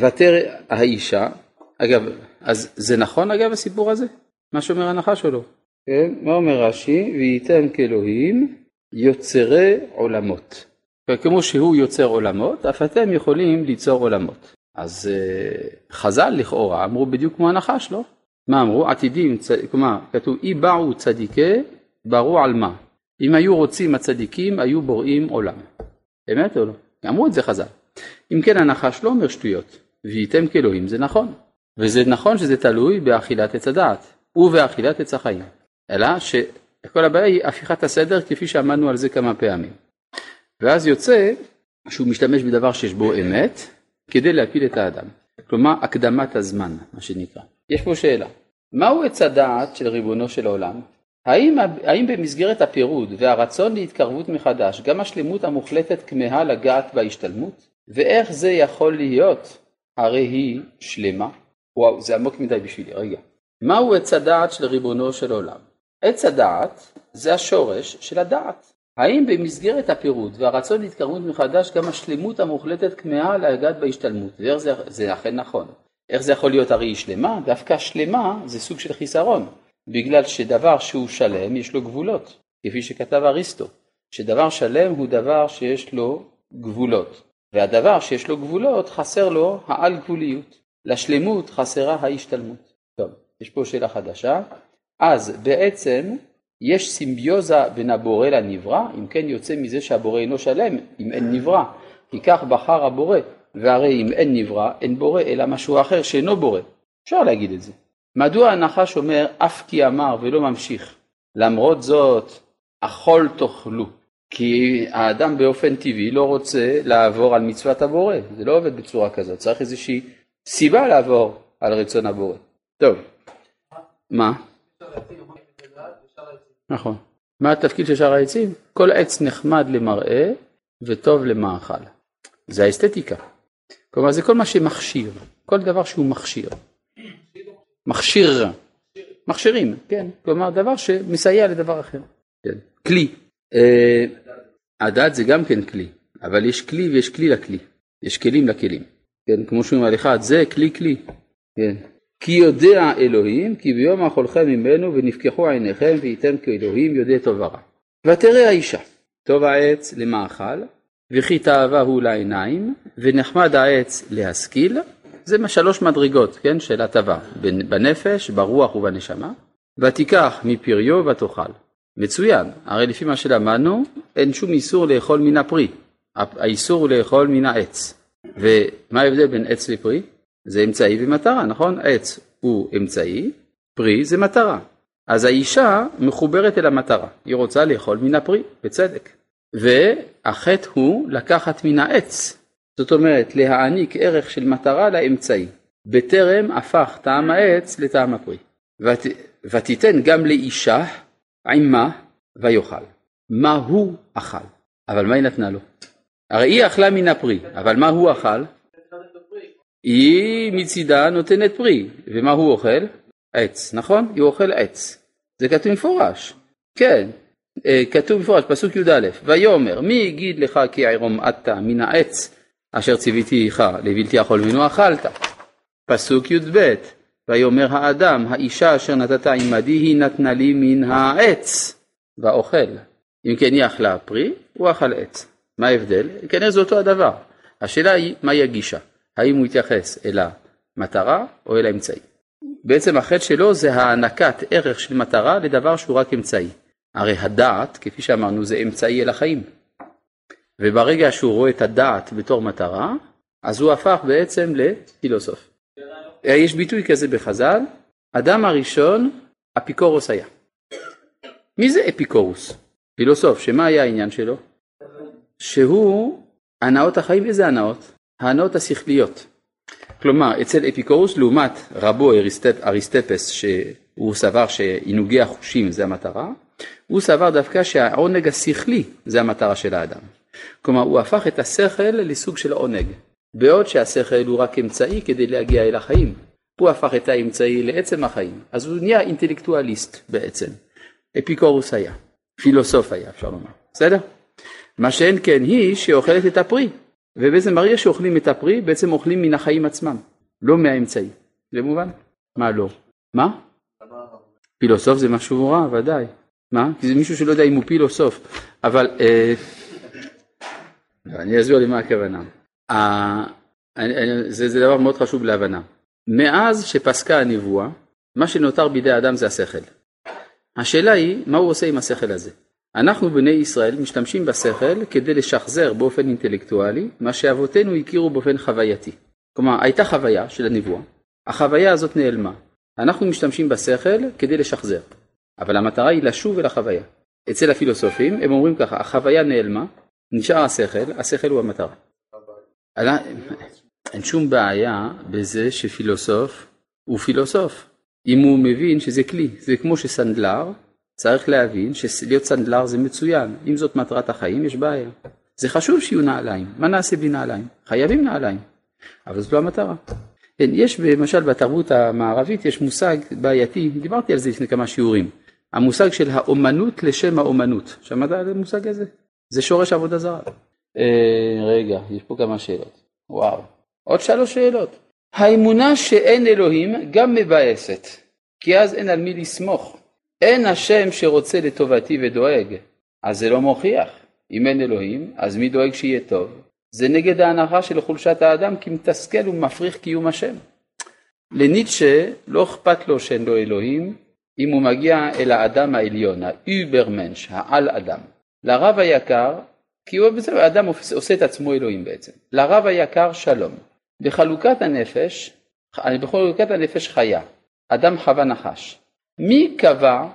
ותרא האישה, אגב, אז זה נכון אגב הסיפור הזה? מה שאומר הנחש או לא? כן, מה אומר רש"י? והייתם כאלוהים יוצרי עולמות. כמו שהוא יוצר עולמות, אף אתם יכולים ליצור עולמות. אז uh, חז"ל לכאורה אמרו בדיוק כמו הנחש, לא? מה אמרו? עתידים, צ... כלומר, כתוב אי באו צדיקי, ברו על מה? אם היו רוצים הצדיקים, היו בוראים עולם. אמת או לא? אמרו את זה חז"ל. אם כן הנחש לא אומר שטויות, והייתם כאלוהים זה נכון. וזה נכון שזה תלוי באכילת עץ הדעת, ובאכילת עץ החיים. אלא שכל הבעיה היא הפיכת הסדר כפי שעמדנו על זה כמה פעמים. ואז יוצא שהוא משתמש בדבר שיש בו אמת כדי להפיל את האדם. כלומר הקדמת הזמן מה שנקרא. יש פה שאלה, מהו עץ הדעת של ריבונו של עולם? האם, האם במסגרת הפירוד והרצון להתקרבות מחדש גם השלמות המוחלטת כמהה לגעת בהשתלמות? ואיך זה יכול להיות? הרי היא שלמה. וואו, זה עמוק מדי בשבילי, רגע. מהו עץ הדעת של ריבונו של עולם? עץ הדעת זה השורש של הדעת. האם במסגרת הפירוד והרצון להתקרבות מחדש גם השלמות המוחלטת כמהה לגעת בהשתלמות? ואיך זה, זה אכן נכון. איך זה יכול להיות הרי היא שלמה? דווקא שלמה זה סוג של חיסרון, בגלל שדבר שהוא שלם יש לו גבולות, כפי שכתב אריסטו, שדבר שלם הוא דבר שיש לו גבולות, והדבר שיש לו גבולות חסר לו העל גבוליות, לשלמות חסרה ההשתלמות. טוב, יש פה שאלה חדשה, אז בעצם יש סימביוזה בין הבורא לנברא, אם כן יוצא מזה שהבורא אינו שלם, אם אין נברא, כי כך בחר הבורא, והרי אם אין נברא, אין בורא, אלא משהו אחר שאינו בורא. אפשר להגיד את זה. מדוע הנחש אומר אף כי אמר ולא ממשיך? למרות זאת, אכול תאכלו. כי האדם באופן טבעי לא רוצה לעבור על מצוות הבורא, זה לא עובד בצורה כזאת, צריך איזושהי סיבה לעבור על רצון הבורא. טוב, מה? נכון. מה התפקיד של שאר העצים? כל עץ נחמד למראה וטוב למאכל. זה האסתטיקה. כלומר זה כל מה שמכשיר, כל דבר שהוא מכשיר. מכשיר. מכשירים, כן. כלומר דבר שמסייע לדבר אחר. כן. כלי. אה, הדת זה גם כן כלי, אבל יש כלי ויש כלי לכלי. יש כלים לכלים. כן, כמו שאומרים על אחד, זה כלי כלי. כן. כי יודע אלוהים, כי ביום אכולכם ממנו ונפקחו עיניכם וייתם כאלוהים יודע טוב ורע. ותראה האישה, טוב העץ למאכל, וכי תאווה הוא לעיניים, ונחמד העץ להשכיל, זה שלוש מדרגות, כן, של הטבה, בנפש, ברוח ובנשמה, ותיקח מפריו ותאכל. מצוין, הרי לפי מה שלמדנו, אין שום איסור לאכול מן הפרי, האיסור הוא לאכול מן העץ. ומה ההבדל בין עץ לפרי? זה אמצעי ומטרה, נכון? עץ הוא אמצעי, פרי זה מטרה. אז האישה מחוברת אל המטרה, היא רוצה לאכול מן הפרי, בצדק. והחטא הוא לקחת מן העץ, זאת אומרת להעניק ערך של מטרה לאמצעי, בטרם הפך טעם העץ לטעם הפרי. ות, ותיתן גם לאישה עמה ויאכל. מה הוא אכל? אבל מה היא נתנה לו? הרי היא אכלה מן הפרי, אבל מה הוא אכל? היא מצידה נותנת פרי, ומה הוא אוכל? עץ, נכון? היא אוכל עץ. זה כתוב מפורש. כן, אה, כתוב מפורש, פסוק י"א, ויאמר מי יגיד לך כי ערום עטת מן העץ אשר ציוויתיך לבלתי יכול ממנו אכלת. פסוק י"ב, ויאמר האדם האישה אשר נתת עמדי היא נתנה לי מן העץ ואוכל. אם כן היא אכלה פרי, הוא אכל עץ. מה ההבדל? כנראה זה אותו הדבר. השאלה היא מהי הגישה, האם הוא יתייחס אל המטרה או אל האמצעי. בעצם החטא שלו זה הענקת ערך של מטרה לדבר שהוא רק אמצעי. הרי הדעת, כפי שאמרנו, זה אמצעי אל החיים. וברגע שהוא רואה את הדעת בתור מטרה, אז הוא הפך בעצם לפילוסוף. יש ביטוי כזה בחז"ל, אדם הראשון אפיקורוס היה. מי זה אפיקורוס? פילוסוף, שמה היה העניין שלו? שהוא הנאות החיים, איזה הנאות? ההנאות השכליות. כלומר, אצל אפיקורוס לעומת רבו אריסטפ, אריסטפס, שהוא סבר שעינוגי החושים זה המטרה, הוא סבר דווקא שהעונג השכלי זה המטרה של האדם. כלומר, הוא הפך את השכל לסוג של עונג, בעוד שהשכל הוא רק אמצעי כדי להגיע אל החיים. הוא הפך את האמצעי לעצם החיים, אז הוא נהיה אינטלקטואליסט בעצם. אפיקורוס היה, פילוסוף היה אפשר לומר, בסדר? מה שאין כן היא שאוכלת את הפרי, ובעצם ברגע שאוכלים את הפרי בעצם אוכלים מן החיים עצמם, לא מהאמצעי, זה מובן? מה לא? מה? פילוסוף זה משהו רע, ודאי. מה? כי זה מישהו שלא יודע אם הוא פילוסוף, אבל אה, אני אסביר לי מה הכוונה. אה, זה, זה דבר מאוד חשוב להבנה. מאז שפסקה הנבואה, מה שנותר בידי האדם זה השכל. השאלה היא, מה הוא עושה עם השכל הזה? אנחנו בני ישראל משתמשים בשכל כדי לשחזר באופן אינטלקטואלי מה שאבותינו הכירו באופן חווייתי. כלומר, הייתה חוויה של הנבואה, החוויה הזאת נעלמה. אנחנו משתמשים בשכל כדי לשחזר, אבל המטרה היא לשוב אל החוויה. אצל הפילוסופים הם אומרים ככה, החוויה נעלמה, נשאר השכל, השכל הוא המטרה. אין שום בעיה בזה שפילוסוף הוא פילוסוף. אם הוא מבין שזה כלי, זה כמו שסנדלר צריך להבין שלהיות סנדלר זה מצוין, אם זאת מטרת החיים יש בעיה. זה חשוב שיהיו נעליים, מה נעשה בלי נעליים? חייבים נעליים, אבל זאת לא המטרה. כן, יש למשל בתרבות המערבית יש מושג בעייתי, דיברתי על זה לפני כמה שיעורים, המושג של האומנות לשם האומנות, שמעת על המושג הזה? זה שורש עבודה זרה. אה, רגע, יש פה כמה שאלות, וואו, עוד שלוש שאלות. האמונה שאין אלוהים גם מבאסת, כי אז אין על מי לסמוך. אין השם שרוצה לטובתי ודואג, אז זה לא מוכיח. אם אין אלוהים, אז מי דואג שיהיה טוב? זה נגד ההנחה של חולשת האדם כי מתסכל ומפריך קיום השם. לניטשה לא אכפת לו שאין לו אלוהים אם הוא מגיע אל האדם העליון, האוברמנש, העל אדם. לרב היקר, כי הוא בסדר, האדם עושה את עצמו אלוהים בעצם. לרב היקר שלום. בחלוקת הנפש, בחלוקת הנפש חיה, אדם חווה נחש. מי קבע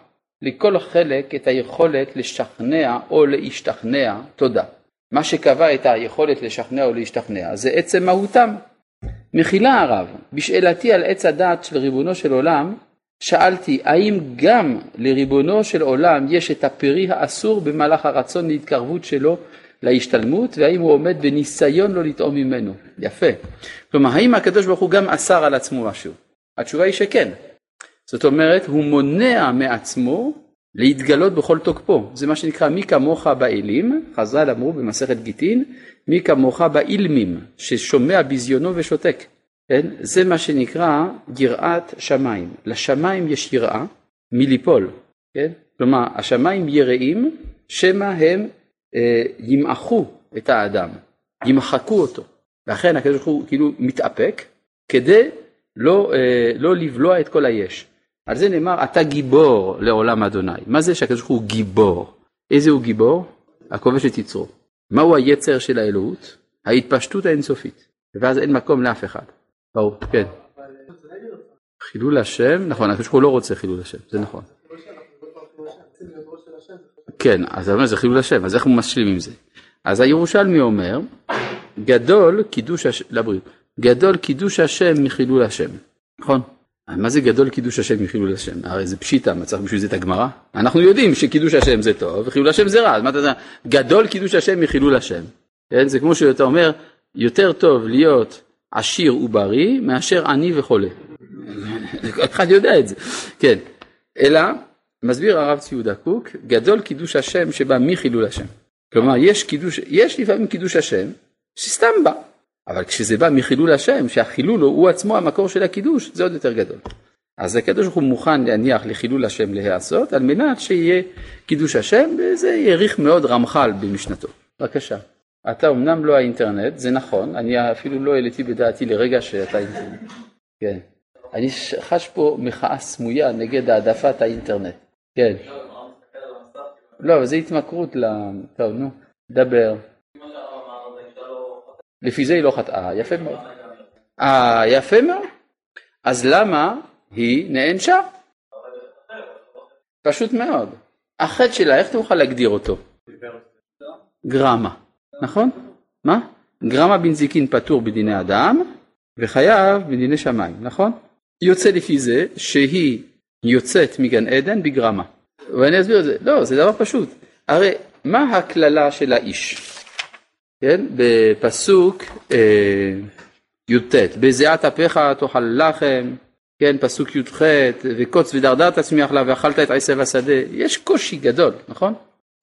לכל חלק את היכולת לשכנע או להשתכנע תודה? מה שקבע את היכולת לשכנע או להשתכנע זה עצם מהותם. מחילה הרב, בשאלתי על עץ הדעת של ריבונו של עולם, שאלתי האם גם לריבונו של עולם יש את הפרי האסור במהלך הרצון להתקרבות שלו להשתלמות והאם הוא עומד בניסיון לא לטעום ממנו. יפה. כלומר האם הקדוש ברוך הוא גם אסר על עצמו משהו? התשובה היא שכן. זאת אומרת הוא מונע מעצמו להתגלות בכל תוקפו, זה מה שנקרא מי כמוך באלים, חז"ל אמרו במסכת גיטין, מי כמוך באילמים, ששומע ביזיונו ושותק, כן? זה מה שנקרא יראת שמיים, לשמיים יש יראה מליפול, כן? כלומר השמיים יראים שמא הם אה, ימעכו את האדם, ימחקו אותו, לכן הקדוש ברוך הוא כאילו מתאפק כדי לא, אה, לא לבלוע את כל היש. על זה נאמר אתה גיבור לעולם אדוני. מה זה שהקדוש ברוך הוא גיבור? איזה הוא גיבור? הכובש את יצרו. מהו היצר של האלוהות? ההתפשטות האינסופית. ואז אין מקום לאף אחד. ברור, כן. חילול השם, נכון, הקדוש ברוך הוא לא רוצה חילול השם, זה נכון. כן, אז אומר זה חילול השם, אז איך הוא משלים עם זה? אז הירושלמי אומר, גדול קידוש השם, לבריאות, גדול קידוש השם מחילול השם, נכון? מה זה גדול קידוש השם מחילול השם? הרי זה פשיטא, מה צריך בשביל זה את הגמרא? אנחנו יודעים שקידוש השם זה טוב וחילול השם זה רע, אז מה אתה יודע? גדול קידוש השם מחילול השם. כן? זה כמו שאתה אומר, יותר טוב להיות עשיר ובריא מאשר עני וחולה. כל אחד יודע את זה, כן. אלא, מסביר הרב ציודה קוק, גדול קידוש השם שבא מחילול השם. כלומר, יש קידוש, יש לפעמים קידוש השם שסתם בא, אבל כשזה בא מחילול השם, שהחילול הוא עצמו המקור של הקידוש, זה עוד יותר גדול. אז הקדוש ברוך הוא מוכן להניח לחילול השם להיעשות, על מנת שיהיה קידוש השם, וזה יאריך מאוד רמח"ל במשנתו. בבקשה. אתה אמנם לא האינטרנט, זה נכון, אני אפילו לא העליתי בדעתי לרגע שאתה אינטרנט. כן. אני חש פה מחאה סמויה נגד העדפת האינטרנט. כן. לא, אבל זה התמכרות ל... טוב, נו, דבר. לפי זה היא לא חטאה, יפה מאוד. אה, יפה מאוד. אז למה היא נענשה? פשוט מאוד. החטא שלה, איך תוכל להגדיר אותו? גרמה, נכון? מה? גרמה בנזיקין פטור בדיני אדם וחייב בדיני שמיים, נכון? יוצא לפי זה שהיא יוצאת מגן עדן בגרמה. ואני אסביר את זה. לא, זה דבר פשוט. הרי מה הקללה של האיש? כן? בפסוק אה, י"ט, בזיעת אפיך תאכל לחם, כן, פסוק י"ח, וקוץ ודרדר תצמיח לה ואכלת את עשב השדה, יש קושי גדול, נכון?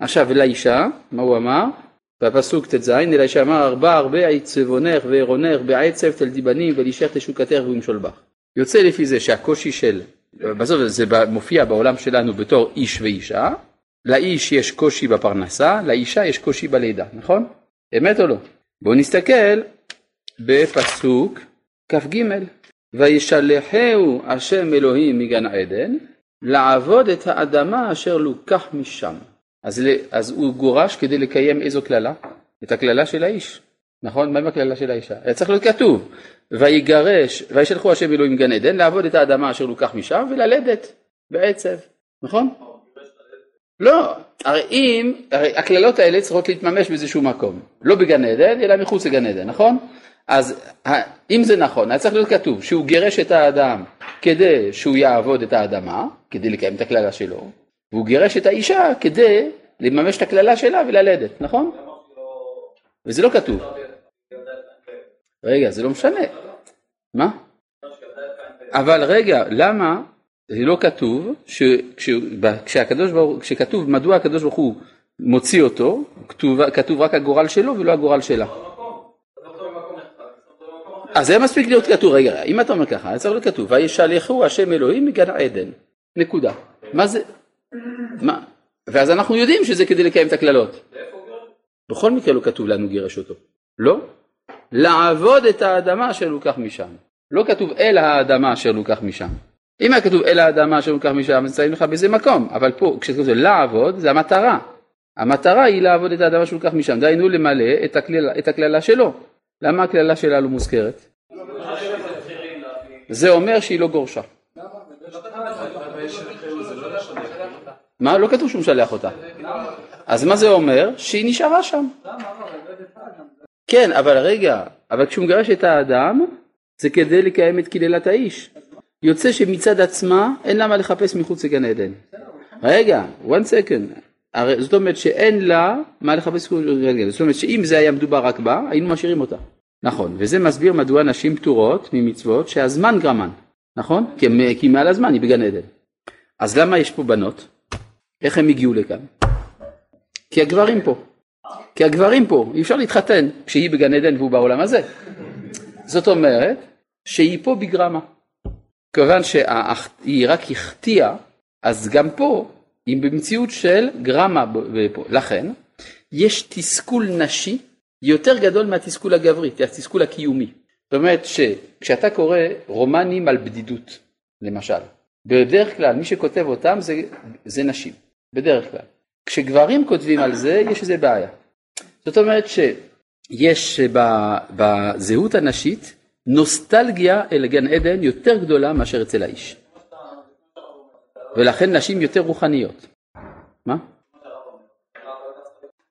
עכשיו, לאישה, מה הוא אמר? בפסוק ט"ז, אלא אישה אמר ארבע הרבה עצבונך ועירונך בעצב תלדי בנים ולישך תשוקתך וימשול בך. יוצא לפי זה שהקושי של, בסוף זה מופיע בעולם שלנו בתור איש ואישה, לאיש יש קושי בפרנסה, לאישה יש קושי בלידה, נכון? אמת או לא? בואו נסתכל בפסוק כ"ג וישלחהו השם אלוהים מגן עדן לעבוד את האדמה אשר לוקח משם. אז, אז הוא גורש כדי לקיים איזו קללה? את הקללה של האיש. נכון? מה עם הקללה של האישה? היה צריך להיות כתוב, ויגרש, וישלחו השם אלוהים גן עדן לעבוד את האדמה אשר לוקח משם וללדת בעצב, נכון? לא, הרי אם, הרי הקללות האלה צריכות להתממש באיזשהו מקום, לא בגן עדן אלא מחוץ לגן עדן, נכון? אז אם זה נכון, היה צריך להיות כתוב שהוא גירש את האדם כדי שהוא יעבוד את האדמה, כדי לקיים את הקללה שלו, והוא גירש את האישה כדי לממש את הקללה שלה וללדת, נכון? וזה לא כתוב. רגע, זה לא משנה. מה? אבל רגע, למה זה לא כתוב, כשהקדוש ברוך, כשכתוב מדוע הקדוש ברוך הוא מוציא אותו, כתוב, כתוב רק הגורל שלו ולא הגורל שלה. אז זה מספיק להיות כתוב, רגע, אם אתה אומר ככה, צריך להיות כתוב, וישלחו השם אלוהים מגן עדן, נקודה. מה זה? מה? ואז אנחנו יודעים שזה כדי לקיים את הקללות. בכל מקרה לא כתוב לנו גירש אותו. לא? לעבוד את האדמה אשר לוקח משם. לא כתוב אל האדמה אשר לוקח משם. אם היה כתוב אל האדמה אשר לוקח משם, אז צריך לך באיזה מקום. אבל פה, כשכתוב לעבוד, זה המטרה. המטרה היא לעבוד את האדמה שלוקח משם. דהיינו למלא את, הקללה שלו. למה הקללה שלה לא מוזכרת? זה אומר שהיא לא גורשה. מה? לא כתוב שהוא משלח אותה. אז מה זה אומר? שהיא נשארה שם. כן, אבל רגע, אבל כשהוא מגרש את האדם, זה כדי לקיים את קללת האיש. יוצא שמצד עצמה אין לה מה לחפש מחוץ לגן עדן. רגע, one second. הרי זאת אומרת שאין לה מה לחפש מחוץ לגן עדן. זאת אומרת שאם זה היה מדובר רק בה, היינו משאירים אותה. נכון, וזה מסביר מדוע נשים פטורות ממצוות שהזמן גרמן, נכון? כי, כי מעל הזמן היא בגן עדן. אז למה יש פה בנות? איך הם הגיעו לכאן? כי הגברים פה. כי הגברים פה, אי אפשר להתחתן כשהיא בגן עדן והוא בעולם הזה. זאת אומרת שהיא פה בגרמה. כיוון שהיא רק החטיאה, אז גם פה היא במציאות של גרמה. לכן, יש תסכול נשי יותר גדול מהתסכול הגברי, התסכול הקיומי. זאת אומרת שכשאתה קורא רומנים על בדידות, למשל, בדרך כלל מי שכותב אותם זה, זה נשים, בדרך כלל. כשגברים כותבים על זה, יש איזה בעיה. זאת אומרת שיש בזהות הנשית נוסטלגיה אל גן עדן יותר גדולה מאשר אצל האיש. ולכן נשים יותר רוחניות. מה?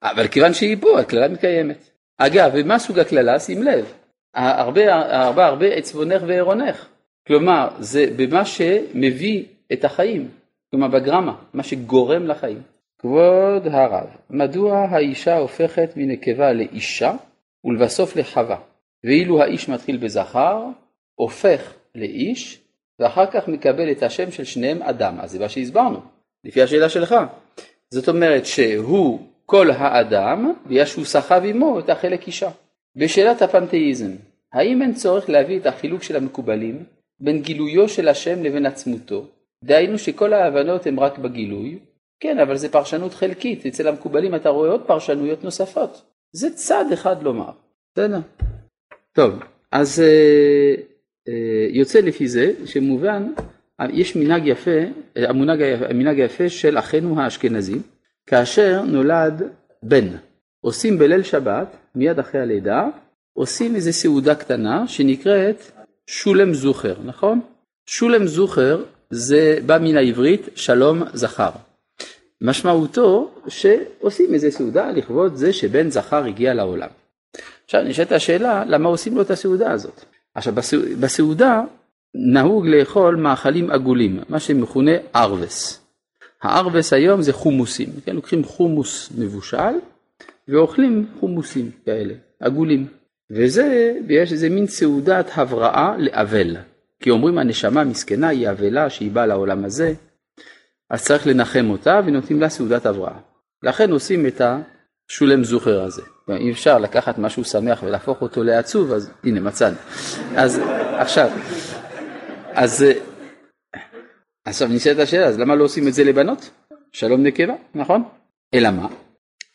אבל כיוון שהיא פה, הקללה מתקיימת. אגב, ומה סוג הקללה? שים לב, הרבה הרבה הרבה עצבונך ועירונך. כלומר, זה במה שמביא את החיים, כלומר בגרמה, מה שגורם לחיים. כבוד הרב, מדוע האישה הופכת מנקבה לאישה ולבסוף לחווה, ואילו האיש מתחיל בזכר, הופך לאיש, ואחר כך מקבל את השם של שניהם אדם, אז זה מה שהסברנו, לפי השאלה שלך. זאת אומרת שהוא כל האדם, בגלל שהוא סחב עמו את החלק אישה. בשאלת הפנתאיזם, האם אין צורך להביא את החילוק של המקובלים בין גילויו של השם לבין עצמותו, דהיינו שכל ההבנות הן רק בגילוי, כן, אבל זה פרשנות חלקית, אצל המקובלים אתה רואה עוד פרשנויות נוספות. זה צד אחד לומר, בסדר? טוב, אז אה, אה, יוצא לפי זה שמובן, יש מנהג יפה, המנהג היפה של אחינו האשכנזים, כאשר נולד בן, עושים בליל שבת, מיד אחרי הלידה, עושים איזו סעודה קטנה שנקראת שולם זוכר, נכון? שולם זוכר זה בא מן העברית שלום זכר. משמעותו שעושים איזה סעודה לכבוד זה שבן זכר הגיע לעולם. עכשיו נשאלת השאלה למה עושים לו את הסעודה הזאת. עכשיו בסעודה נהוג לאכול מאכלים עגולים, מה שמכונה ארווס. הארווס היום זה חומוסים, כן? לוקחים חומוס מבושל ואוכלים חומוסים כאלה, עגולים. וזה, יש איזה מין סעודת הבראה לאבל. כי אומרים הנשמה מסכנה היא אבלה שהיא באה לעולם הזה, אז צריך לנחם אותה ונותנים לה סעודת הבראה. לכן עושים את השולם זוכר הזה. אי אפשר לקחת משהו שמח ולהפוך אותו לעצוב, אז הנה מצאנו. אז עכשיו, אז עכשיו נשאלת השאלה, אז למה לא עושים את זה לבנות? שלום נקבה, נכון? אלא מה?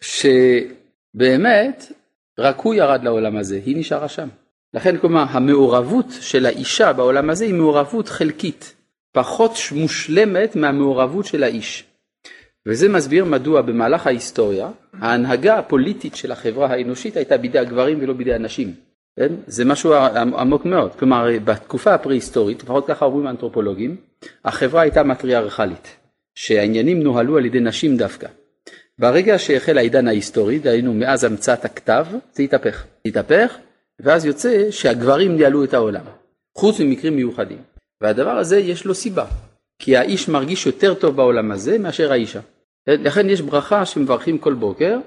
שבאמת רק הוא ירד לעולם הזה, היא נשארה שם. לכן כלומר המעורבות של האישה בעולם הזה היא מעורבות חלקית, פחות מושלמת מהמעורבות של האיש. וזה מסביר מדוע במהלך ההיסטוריה ההנהגה הפוליטית של החברה האנושית הייתה בידי הגברים ולא בידי הנשים. כן? זה משהו עמוק מאוד. כלומר בתקופה הפרה-היסטורית, לפחות ככה אומרים האנתרופולוגים, החברה הייתה מטריארכלית, שהעניינים נוהלו על ידי נשים דווקא. ברגע שהחל העידן ההיסטורי, דהיינו מאז המצאת הכתב, זה התהפך. התהפך, ואז יוצא שהגברים ניהלו את העולם, חוץ ממקרים מיוחדים. והדבר הזה יש לו סיבה, כי האיש מרגיש יותר טוב בעולם הזה מאשר האישה. לכן יש ברכה שמברכים כל בוקר,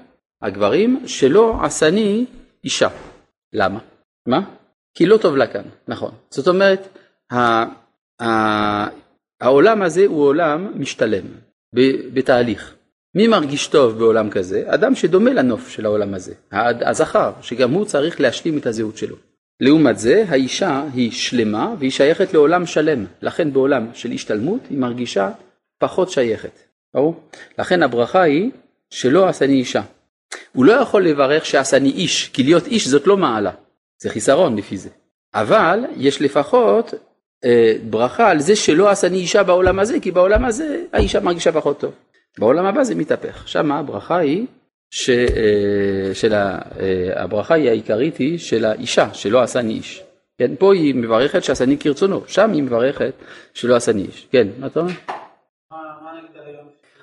הגברים, שלא עשני אישה. למה? מה? כי לא טוב לה כאן, נכון. זאת אומרת, העולם הזה הוא עולם משתלם, בתהליך. מי מרגיש טוב בעולם כזה? אדם שדומה לנוף של העולם הזה, הזכר, שגם הוא צריך להשלים את הזהות שלו. לעומת זה, האישה היא שלמה והיא שייכת לעולם שלם, לכן בעולם של השתלמות היא מרגישה פחות שייכת. ברור? לכן הברכה היא שלא עשני אישה. הוא לא יכול לברך שעשני איש, כי להיות איש זאת לא מעלה, זה חיסרון לפי זה. אבל יש לפחות אה, ברכה על זה שלא עשני אישה בעולם הזה, כי בעולם הזה האישה מרגישה פחות טוב. בעולם הבא זה מתהפך. שם הברכה היא, ש, אה, של ה, אה, הברכה היא העיקרית היא של האישה, שלא עשני איש. כן, פה היא מברכת שעשני כרצונו, שם היא מברכת שלא עשני איש. כן, מה אתה אומר?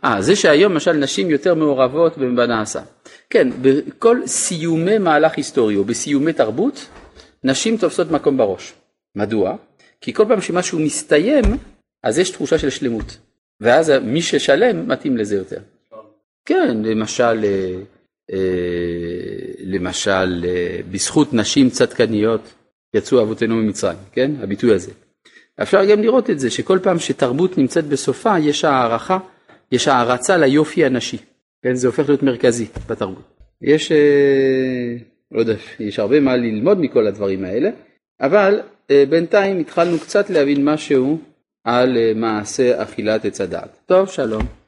אה, זה שהיום למשל נשים יותר מעורבות בנעשה. כן, בכל סיומי מהלך היסטורי או בסיומי תרבות, נשים תופסות מקום בראש. מדוע? כי כל פעם שמשהו מסתיים, אז יש תחושה של שלמות. ואז מי ששלם מתאים לזה יותר. כן, למשל, אה, אה, למשל, אה, בזכות נשים צדקניות יצאו אבותינו ממצרים, כן? הביטוי הזה. אפשר גם לראות את זה, שכל פעם שתרבות נמצאת בסופה, יש הערכה, יש הערצה ליופי הנשי. כן, זה הופך להיות מרכזי בתרבות. יש, לא יודע, יש הרבה מה ללמוד מכל הדברים האלה, אבל בינתיים התחלנו קצת להבין משהו על מעשה אכילת עץ הדעת. טוב, שלום.